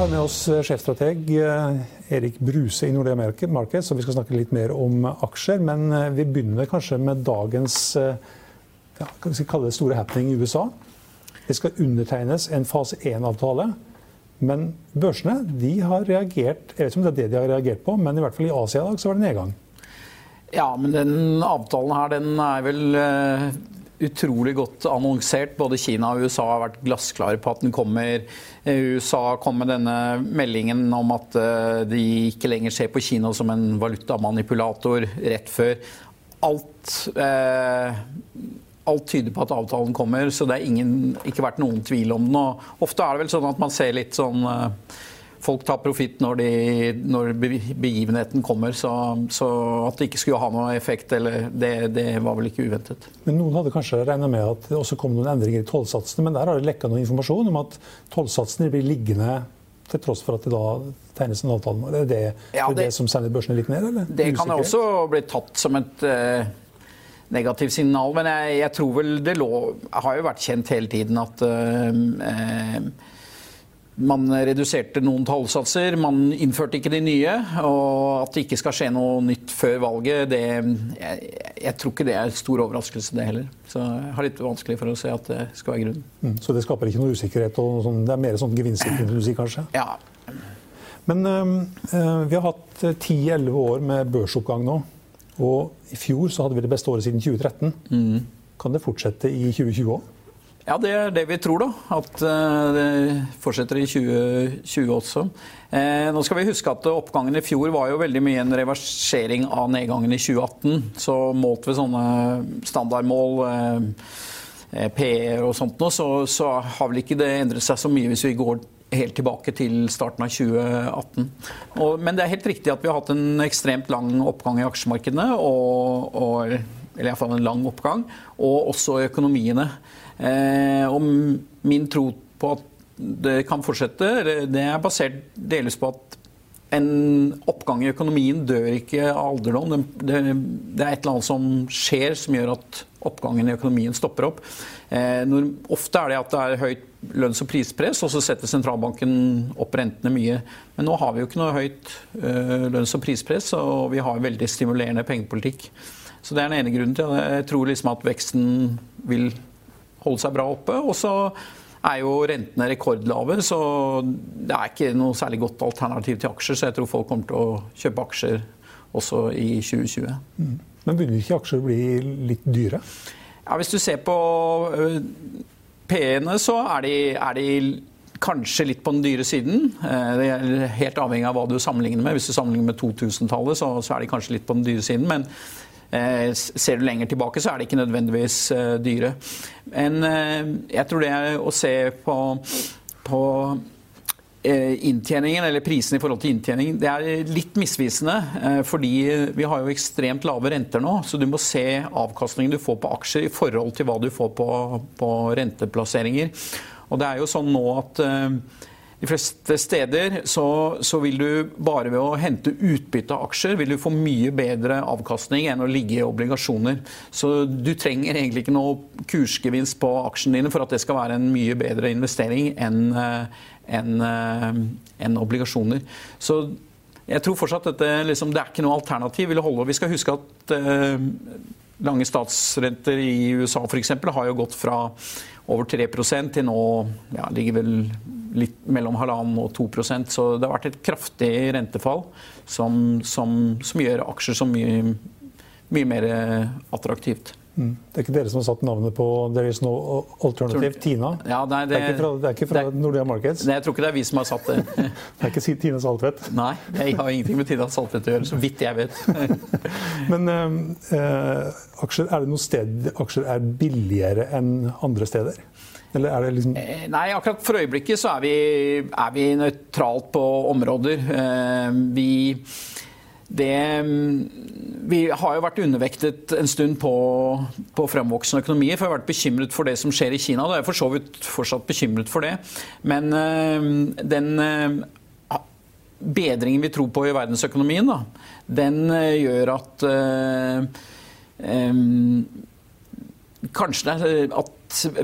Har med oss eh, sjefstrateg eh, Erik Bruse i Nordea Markets, så vi skal snakke litt mer om aksjer. Men eh, vi begynner kanskje med dagens ja, store happening i USA. Det skal undertegnes en fase 1-avtale. Men børsene de har reagert Jeg vet ikke om det er det de har reagert på, men i hvert fall i Asia i dag så var det nedgang. Ja, men den avtalen her den er vel utrolig godt annonsert. Både Kina og USA har vært glassklare på at den kommer. USA kom med denne meldingen om at uh, de ikke lenger ser på Kina som en valutamanipulator rett før. Alt eh, alt tyder på at avtalen kommer, så det har ikke vært noen tvil om den. Og ofte er det vel sånn at man ser litt sånn Folk tar profitt når, når begivenheten kommer, så, så, at det ikke skulle ha noe effekt, eller, det, det, var vel ikke uventet. Men Noen hadde kanskje regna med at det også kom noen endringer i tollsatsene, men der har det lekka noe informasjon om at tollsatsene blir liggende til tross for at det da tegnes en avtale. Er det ja, det, det, som sender børsene litt ned? Eller? Det kan også bli tatt som et uh, negativt signal. Men jeg, jeg, tror vel det lå har jo vært kjent hele tiden at uh, man reduserte noen tallsatser, man innførte ikke de nye. Og at det ikke skal skje noe nytt før valget, det, jeg, jeg, tror ikke det er stor overraskelse, det heller. Så jeg har litt vanskelig for å se at det skal være grunnen. Mm, så det skaper ikke noe usikkerhet? og sånn, Det er mer sånn sier, kanskje? Ja. Men øh, vi har hatt 10-11 år med børsoppgang nå. Og i fjor så hadde vi det beste året siden 2013. Mm. Kan det fortsette i 2020 òg? Ja, det er det vi tror, da. At eh, det fortsetter i 2020 også. Eh, nå skal vi huske at Oppgangen i fjor var jo veldig mye en reversering av nedgangen i 2018. Så målt ved sånne standardmål, eh, PR og sånt, noe, så, så har vel ikke det endret seg så mye hvis vi går helt tilbake til starten av 2018. Og, men det er helt riktig at vi har hatt en ekstremt lang oppgang i aksjemarkedene. Og, og, eller iallfall en lang oppgang. Og også i økonomiene. Eh, og min tro på at det kan fortsette, det er basert delvis på at en oppgang i økonomien dør ikke av alderdom. Det, er et eller annet som skjer som gjør at oppgangen i økonomien stopper opp. Eh, ofte er det at det er høyt lønns- og prispress, og så setter sentralbanken opp rentene mye. Men nå har vi jo ikke noe høyt uh, lønns- og prispress, og vi har veldig stimulerende pengepolitikk. Så det er den ene grunnen til det. Jeg tror liksom at veksten vil holde seg bra oppe. Og så er jo rentene rekordlave, så det er ikke noe særlig godt alternativ til aksjer. Så jeg tror folk kommer til å kjøpe aksjer også i 2020. Mm. Men begynner ikke aksjer å bli litt dyre? Ja, Hvis du ser på P-ene, så er de, er de, kanskje litt på den dyre siden. Det er helt avhengig av hva du sammenligner med. Hvis du sammenligner med 2000-tallet, så, så, er de kanskje litt på den dyre siden. Men eh, ser du lenger tilbake, så er de ikke nødvendigvis eh, dyre. Men eh, jeg tror det å se på, på Eh, inntjeningen, eller prisen i forhold til inntjening, det er litt misvisende. Eh, fordi vi har jo ekstremt lave renter nå, så du må se avkastningen du får på aksjer i forhold til hva du får på, på renteplasseringer. Og det er jo sånn nå at de fleste steder så, så, vil du bare ved å hente utbytte av aksjer, vil du få mye bedre avkastning enn å ligge i obligasjoner. Så du trenger egentlig ikke noe kursgevinst på aksjene dine for at det skal være en mye bedre investering enn en, en obligasjoner. Så jeg tror fortsatt at det, liksom, det er ikke noe alternativ. Vi skal huske at eh, lange statsrenter i USA f.eks. har jo gått fra over 3% til nå ja, ligger vel litt mellom halvannen og 2 prosent. Så det har vært et kraftig rentefall som, som, som gjør aksjer så mye, mye mer attraktivt. Mm. Det er ikke dere som har satt navnet på There is no alternative, Tina? Ja, nei, det, det, er ikke fra, det er ikke fra det, Nordea Markets? Nei, jeg tror ikke det er vi som har satt det. det er ikke Tina Saltvedt? Nei, jeg har ingenting med Tina Saltvedt å gjøre, så vidt jeg vet. Men øh, aksjer, er det noe sted aksjer er billigere enn andre steder? Eller er det liksom eh, Nei, akkurat for øyeblikket så er vi, er vi nøytralt på områder. Eh, vi det, vi har jo vært undervektet en stund på, på fremvoksende økonomier. For jeg har vært bekymret for det som skjer i Kina. Da er jeg for så vidt fortsatt bekymret for det. Men øh, den øh, bedringen vi tror på i verdensøkonomien, da, den øh, gjør at Kanskje det er at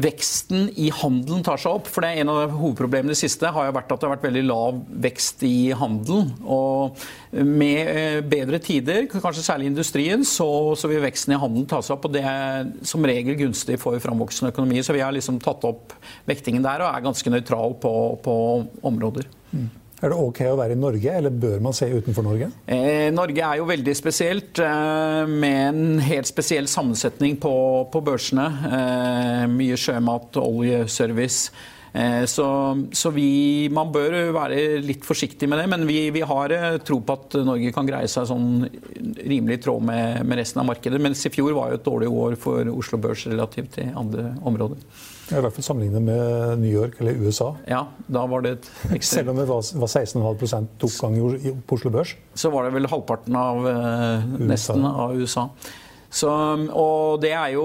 veksten i handelen tar seg opp. For det er en av hovedproblemene det siste har jo vært at det har vært veldig lav vekst i handelen. Og med eh, bedre tider, kanskje særlig i industrien, så, så, vil veksten i handelen ta seg opp. Og det er som regel gunstig for framvoksende økonomi. Så vi har liksom tatt opp vektingen der og er ganske nøytral på, på områder. Mm. Er det ok å være i Norge, eller bør man se utenfor Norge? Eh, Norge er jo veldig spesielt, eh, med en helt spesiell sammensetning på, på børsene. Eh, mye sjømat, olje, service. Eh, så, så vi, man bør være litt forsiktig med det, men vi, vi, har eh, tro på at Norge kan greie seg sånn rimelig i tråd med, med resten av markedet. Mens i fjor var jo et dårlig år for Oslo Børs relativt til andre områder. I hvert fall sammenlignet med New York eller USA. Ja, da var det. Selv om det var, var 16,5 oppgang på Oslo Børs? Så var det vel halvparten av eh, nesten av USA. Så, og det er jo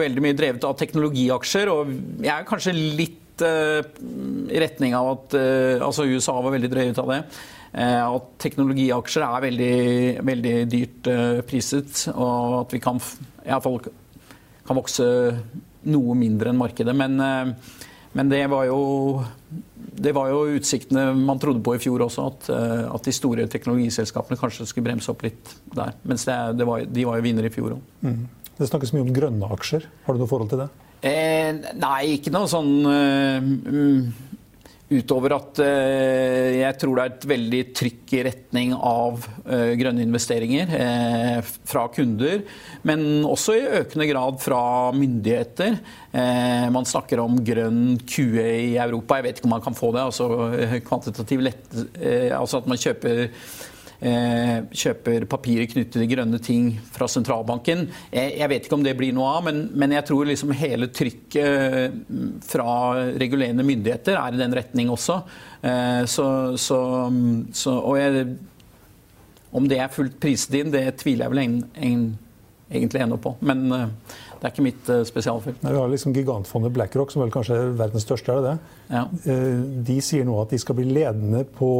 veldig mye drevet av teknologiaksjer, og jeg er kanskje litt eh, i retning av at eh, Altså USA var veldig drevet av det. Eh, at teknologiaksjer er veldig, veldig dyrt priset, og at vi kan, i kan vokse noe mindre enn markedet. Men, men det, var jo, det var jo utsiktene man trodde på i fjor også, at, at de store teknologiselskapene kanskje skulle bremse opp litt der. Mens det, det var, de var jo vinnere i fjor òg. Mm. Det snakkes mye om grønne aksjer. Har du noe forhold til det? Eh, nei, ikke noe sånn uh, Utover at eh, jeg tror det er et veldig trykk i retning av eh, grønne investeringer fra kunder. Men også i økende grad fra myndigheter. Man snakker om grønn QE i Europa. Jeg vet ikke om man kan få det. altså kvantitativ lett, altså at man kjøper kjøper papirer knyttet til grønne ting fra sentralbanken. Jeg vet ikke om det blir noe av, men, men jeg tror liksom hele trykket mm, fra regulerende myndigheter er i den retning også. Eh, så, så, så, og jeg, om det er fullt priset inn, det tviler jeg vel en, en, egentlig ennå på. Men eh, det er ikke mitt spesialfelt. vi har liksom gigantfondet BlackRock, som vel kanskje er verdens største. er det det? Ja. De sier nå at de skal bli ledende på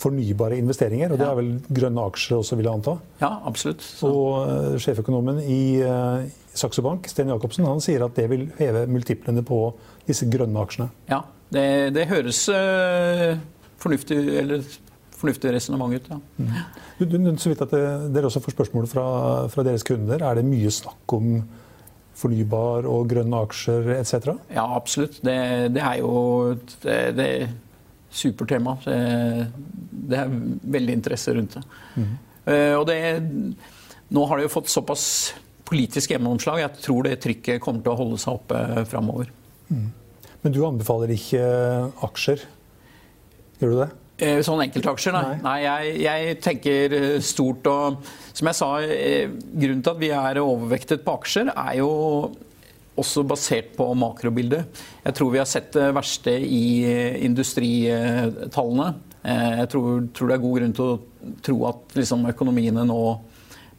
fornybare investeringer. Og det er vel grønne aksjer også, vil jeg anta? Ja, absolutt. Så. Og uh, sjeføkonomen i uh, Saxo Bank, Sten Jacobsen, han sier at det vil heve multiplene på disse grønne aksjene. Ja, det, det høres uh, fornuftig eller fornuftig resonnement ut. Ja. Mm. Du, du, så vidt at det, Dere også får spørsmål fra, fra, deres kunder. Er det mye snakk om fornybar og grønne aksjer etc.? Ja, absolutt. Det, det er jo det, supertema. Det er veldig interesse rundt det. Mm. Og det, nå har det jo fått såpass politisk gjennomslag. Jeg tror det trykket kommer til å holde seg oppe framover. Mm. Men du anbefaler ikke aksjer? Gjør du det? Eh, sånn enkeltaksjer, nei. nei jeg, jeg, tenker stort. Og som jeg sa, grunnen til at vi er overvektet på aksjer, er jo også basert på makrobildet. Jeg tror vi har sett det verste i industritallene. Eh, jeg tror, tror det er god grunn til å tro at liksom, økonomiene nå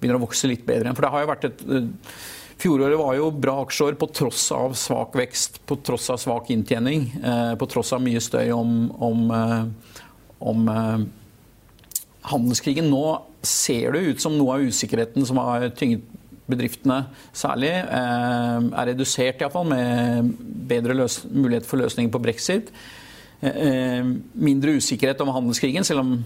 begynner å vokse litt bedre. For det har jo vært et eh, Fjoråret var jo bra aksjeår på tross av svak vekst, på tross av svak inntjening. Eh, på tross av mye støy om, om, om handelskrigen. Nå ser det ut som noe av usikkerheten som har tynget bedriftene særlig, er redusert iallfall, med bedre mulighet for løsninger på brexit. Mindre usikkerhet om handelskrigen, selv om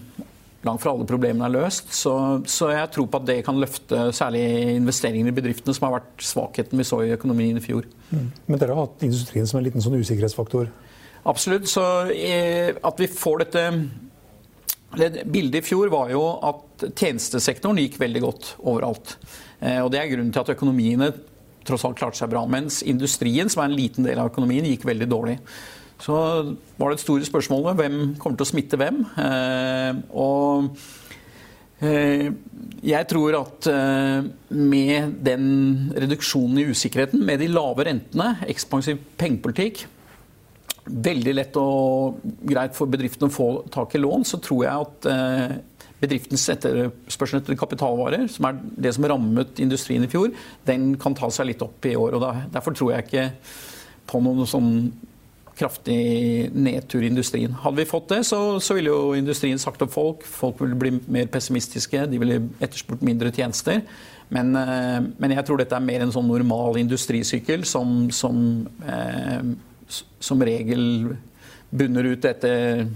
langt fra alle problemene er løst. Så, så, jeg tror på at det kan løfte særlig investeringene i bedriftene, som har vært svakheten vi så i økonomien i fjor. Mm. Men dere har hatt industrien som en liten sånn usikkerhetsfaktor? Absolutt. Så eh, at vi får dette Bildet i fjor var jo at tjenestesektoren gikk veldig godt overalt. Eh, og det er grunnen til at økonomiene tross alt klarte seg bra. Mens industrien, som er en liten del av økonomien, gikk veldig dårlig. Så var det et store spørsmålet hvem kommer til å smitte hvem. Eh, og eh, jeg tror at med den reduksjonen i usikkerheten, med de lave rentene, ekspansiv pengepolitikk, veldig lett og greit for bedriftene å få tak i lån, så tror jeg at bedriftens etterspørsel etter kapitalvarer, som er det som rammet industrien i fjor, den kan ta seg litt opp i år. og Derfor tror jeg ikke på noen sånn kraftig nedtur i industrien. Hadde vi fått det, så, så ville jo industrien sagt opp folk. Folk ville bli mer pessimistiske, de ville etterspurt mindre tjenester. Men, eh, men, jeg tror dette er mer en sånn normal industrisykkel som, som, eh, som regel bunner ut etter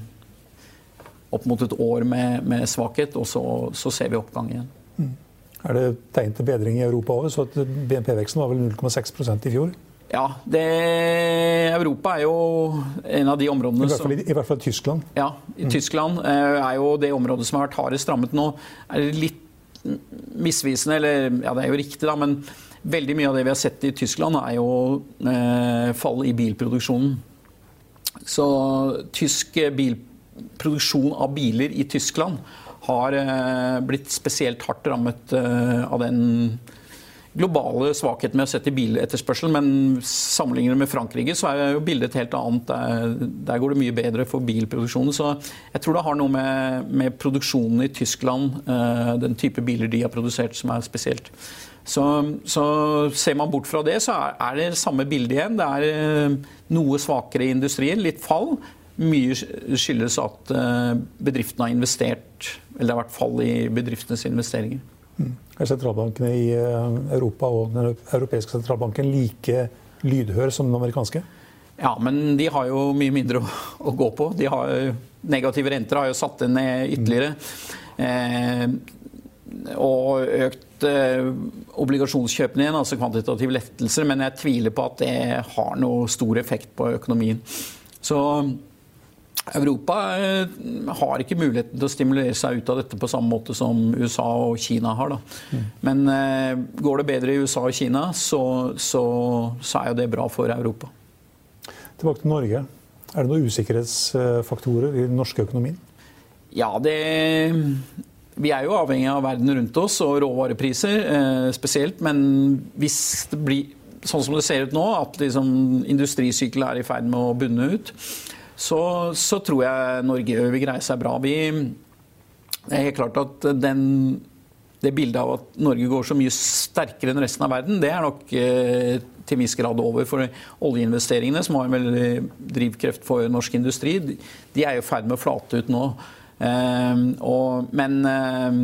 opp mot et år med, med svakhet, og så, så, ser vi oppgang igjen. Mm. Er det tegn til bedring i Europa òg? BNP-veksten var vel 0,6% i fjor? Ja, det, Europa er jo en av de områdene I hvert fall, i, i hvert fall Tyskland? Ja, i mm. Tyskland eh, er jo det området som har vært hardest rammet nå. er det litt misvisende, eller ja, det er jo riktig, da, men veldig mye av det vi har sett i Tyskland, er jo eh, fall i bilproduksjonen. Så tysk bilproduksjon av biler i Tyskland har eh, blitt spesielt hardt rammet eh, av den globale svakheten med å sette biletterspørsel, men sammenlignet med Frankrike så er jo bildet et helt annet. Der, går det mye bedre for bilproduksjonen. Så jeg tror det har noe med, med produksjonen i Tyskland, uh, den type biler de har produsert, som er spesielt. Så, så, ser man bort fra det, så er, det samme bildet igjen. Det er noe svakere i industrien, litt fall. Mye skyldes at uh, bedriftene har investert, eller det har vært fall i bedriftenes investeringer. Er sentralbankene i eh, Europa og den europeiske sentralbanken like lydhør som den amerikanske? Ja, men de har jo mye mindre å, å gå på. De har, negative renter har jo satt det ned ytterligere. Eh, og økt eh, obligasjonskjøpene igjen, altså kvantitative lettelser. Men jeg tviler på at det har noe stor effekt på økonomien. Så Europa eh, har ikke muligheten til å stimulere seg ut av dette på samme måte som USA og Kina har. Mm. Men eh, går det bedre i USA og Kina, så, så, så, er jo det bra for Europa. Tilbake til Norge. Er det noen usikkerhetsfaktorer i den norske økonomien? Ja, det Vi er jo avhengig av verden rundt oss og råvarepriser eh, spesielt. Men hvis det blir sånn som det ser ut nå, at liksom industrisykkelen er i ferd med å bunne ut, så, så, tror jeg Norge vil greie seg bra. Vi, det er helt klart at den, det bildet av at Norge går så mye sterkere enn resten av verden, det er nok eh, til en viss grad over. For oljeinvesteringene, som har en veldig drivkreft for norsk industri, de er jo i ferd med å flate ut nå. Eh, og, men eh,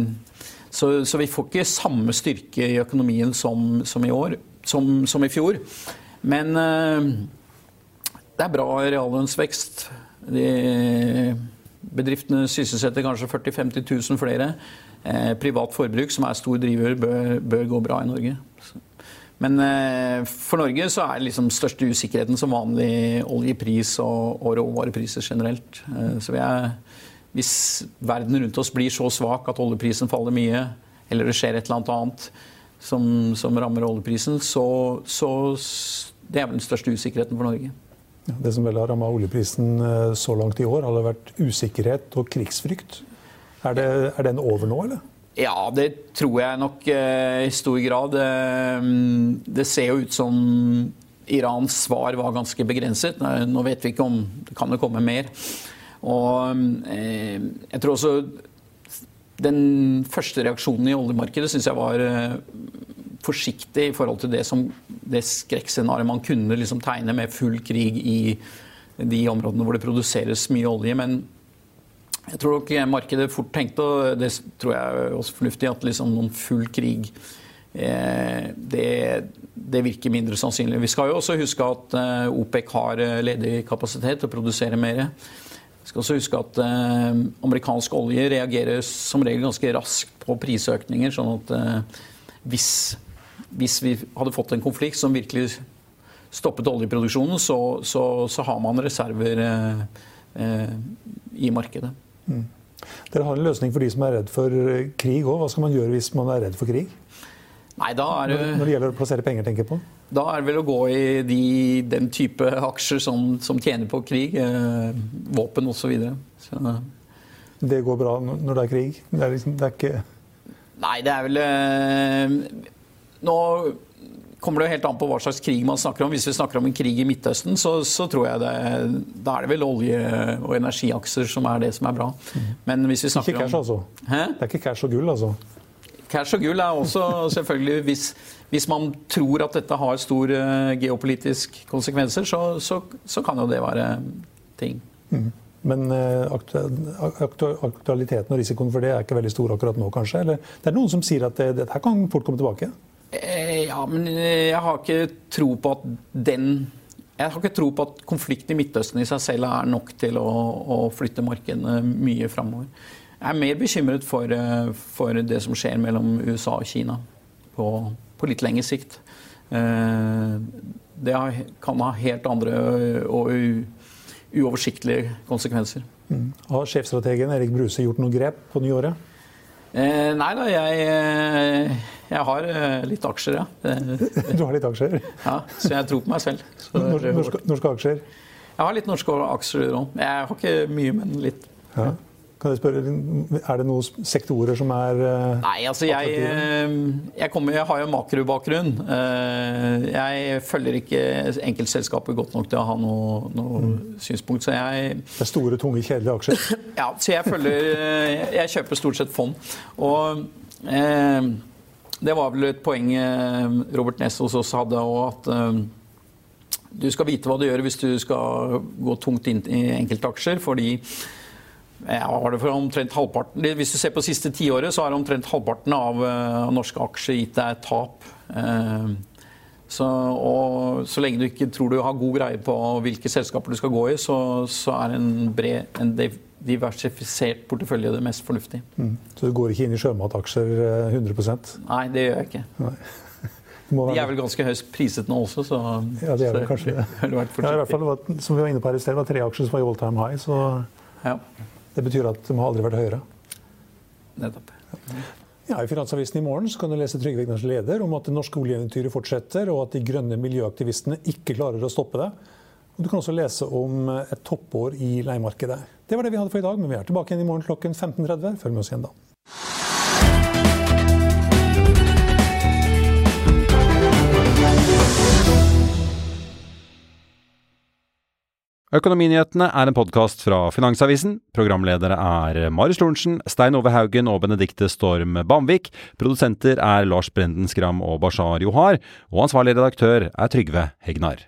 så, så, vi får ikke samme styrke i økonomien som, som i år, som, som i fjor. Men eh, det er bra reallønnsvekst. De bedriftene sysselsetter kanskje 40 000-50 000 flere. Eh, privat forbruk, som er stor driver, bør, bør gå bra i Norge. Men eh, for Norge så er liksom største usikkerheten som vanlig oljepris og, og råvarepriser generelt. Eh, så er, hvis verden rundt oss blir så svak at oljeprisen faller mye, eller det skjer et eller annet som, som rammer oljeprisen, så, så det er vel den største usikkerheten for Norge. Det som vel har rammet oljeprisen eh, så langt i år, har vært usikkerhet og krigsfrykt. Er, det, er den over nå, eller? Ja, det tror jeg nok eh, i stor grad. Eh, det ser jo ut som Irans svar var ganske begrenset. Nå vet vi ikke om det kan komme mer. Og jeg tror også den første reaksjonen i oljemarkedet syns jeg var forsiktig i forhold til det, som, det skrekkscenarioet man kunne liksom tegne med full krig i de områdene hvor det produseres mye olje. Men jeg tror nok markedet fort tenkte, og det tror jeg er også fornuftig, at liksom noen full krig eh, det, det, virker mindre sannsynlig. Vi skal jo også huske at eh, OPEC har eh, ledig kapasitet til å produsere mer. Vi skal også huske at amerikansk olje reagerer som regel ganske raskt på prisøkninger. sånn at hvis, hvis, vi hadde fått en konflikt som virkelig stoppet oljeproduksjonen, så, så, så har man reserver eh, i markedet. Mm. Dere har en løsning for de som er redd for eh, krig òg. Hva skal man gjøre hvis man er redd for krig? Nei, da er det, Når det gjelder å plassere penger, tenker jeg på? Da er det vel å gå i de, den type aksjer som, som tjener på krig. Eh, våpen osv. Det går bra når det er krig? Det er, liksom, det er ikke Nei, det er vel eh, Nå kommer det jo helt an på hva slags krig man snakker om. Hvis vi snakker om en krig i Midtøsten, så, så tror jeg det, da er det vel olje- og energiakser som er det som er bra. Men hvis vi snakker ikke cash, altså? Hæ? Det er ikke cash og gull, altså? Cash og gull er også selvfølgelig hvis, hvis man tror at dette har stor uh, geopolitisk konsekvenser, så, så, så, kan jo det være ting. Mm. Men uh, aktualiteten og risikoen for det er ikke veldig stor akkurat nå, kanskje? Eller det er noen som sier at det, dette kan fort komme tilbake? Eh, ja, men eh, jeg har ikke tro på at den jeg har ikke tro på at konflikten i Midtøsten i seg selv er nok til å, å flytte markedene mye framover. Jeg er mer bekymret for, eh, for, det som skjer mellom USA og Kina på, på litt lengre sikt. Det kan ha helt andre og uoversiktlige konsekvenser. Mm. Har sjefstrategen Erik Bruse gjort noe grep på nyåret? Eh, nei da, jeg, jeg, har eh, litt aksjer, ja. Du har litt aksjer? Ja, så jeg tror på meg selv. Norske, norske, norske aksjer? Jeg har litt norske aksjer òg. Jeg har ikke mye, men litt. Ja. Kan jeg spørre, Er det noen sektorer som er uh, Nei, altså jeg, eh, jeg, kommer, jeg har jo makrobakgrunn. Jeg følger ikke enkeltselskaper godt nok til å ha noe, noe mm. synspunkt. Så jeg Det er store, tunge, kjedelige aksjer? ja, så jeg følger Jeg kjøper stort sett fond. Og uh, det var vel et poeng Robert Ness oss hadde, og at du skal vite hva du gjør hvis du skal gå tungt inn i enkeltaksjer. fordi. Hvis du ser på siste tiåret, så har omtrent halvparten av, uh, norske aksjer gitt deg tap. Så, så lenge du ikke tror du har god greie på hvilke selskaper du skal gå i, så, så er en bred, en diversifisert portefølje det mest fornuftig. Mm. Så du går ikke inn i sjømataksjer 100 eh, Nei, det gjør jeg ikke. Nei. De er vel ganske høyst priset nå også, så Ja, det er vel kanskje det. Ja, i hvert fall, som vi var inne på her i sted, var tre aksjer som var i all time high. så... Ja. Det betyr at de har aldri vært høyere. Nettopp. Ja, I Finansavisen i morgen kan du lese Trygve Egners leder om at det norske oljeeventyret fortsetter, og at de grønne miljøaktivistene ikke klarer å stoppe det. Og Du kan også lese om et toppår i leiemarkedet. Det var det vi hadde for i dag, men vi er tilbake igjen i morgen klokken 15.30. Følg med oss igjen da. Økonominyhetene er en podkast fra Finansavisen. Programledere er Marius Lorentzen, Stein Ove Haugen og Benedikte Storm Bamvik. Produsenter er Lars Brenden Skram og Bashar Johar. Og ansvarlig redaktør er Trygve Hegnar.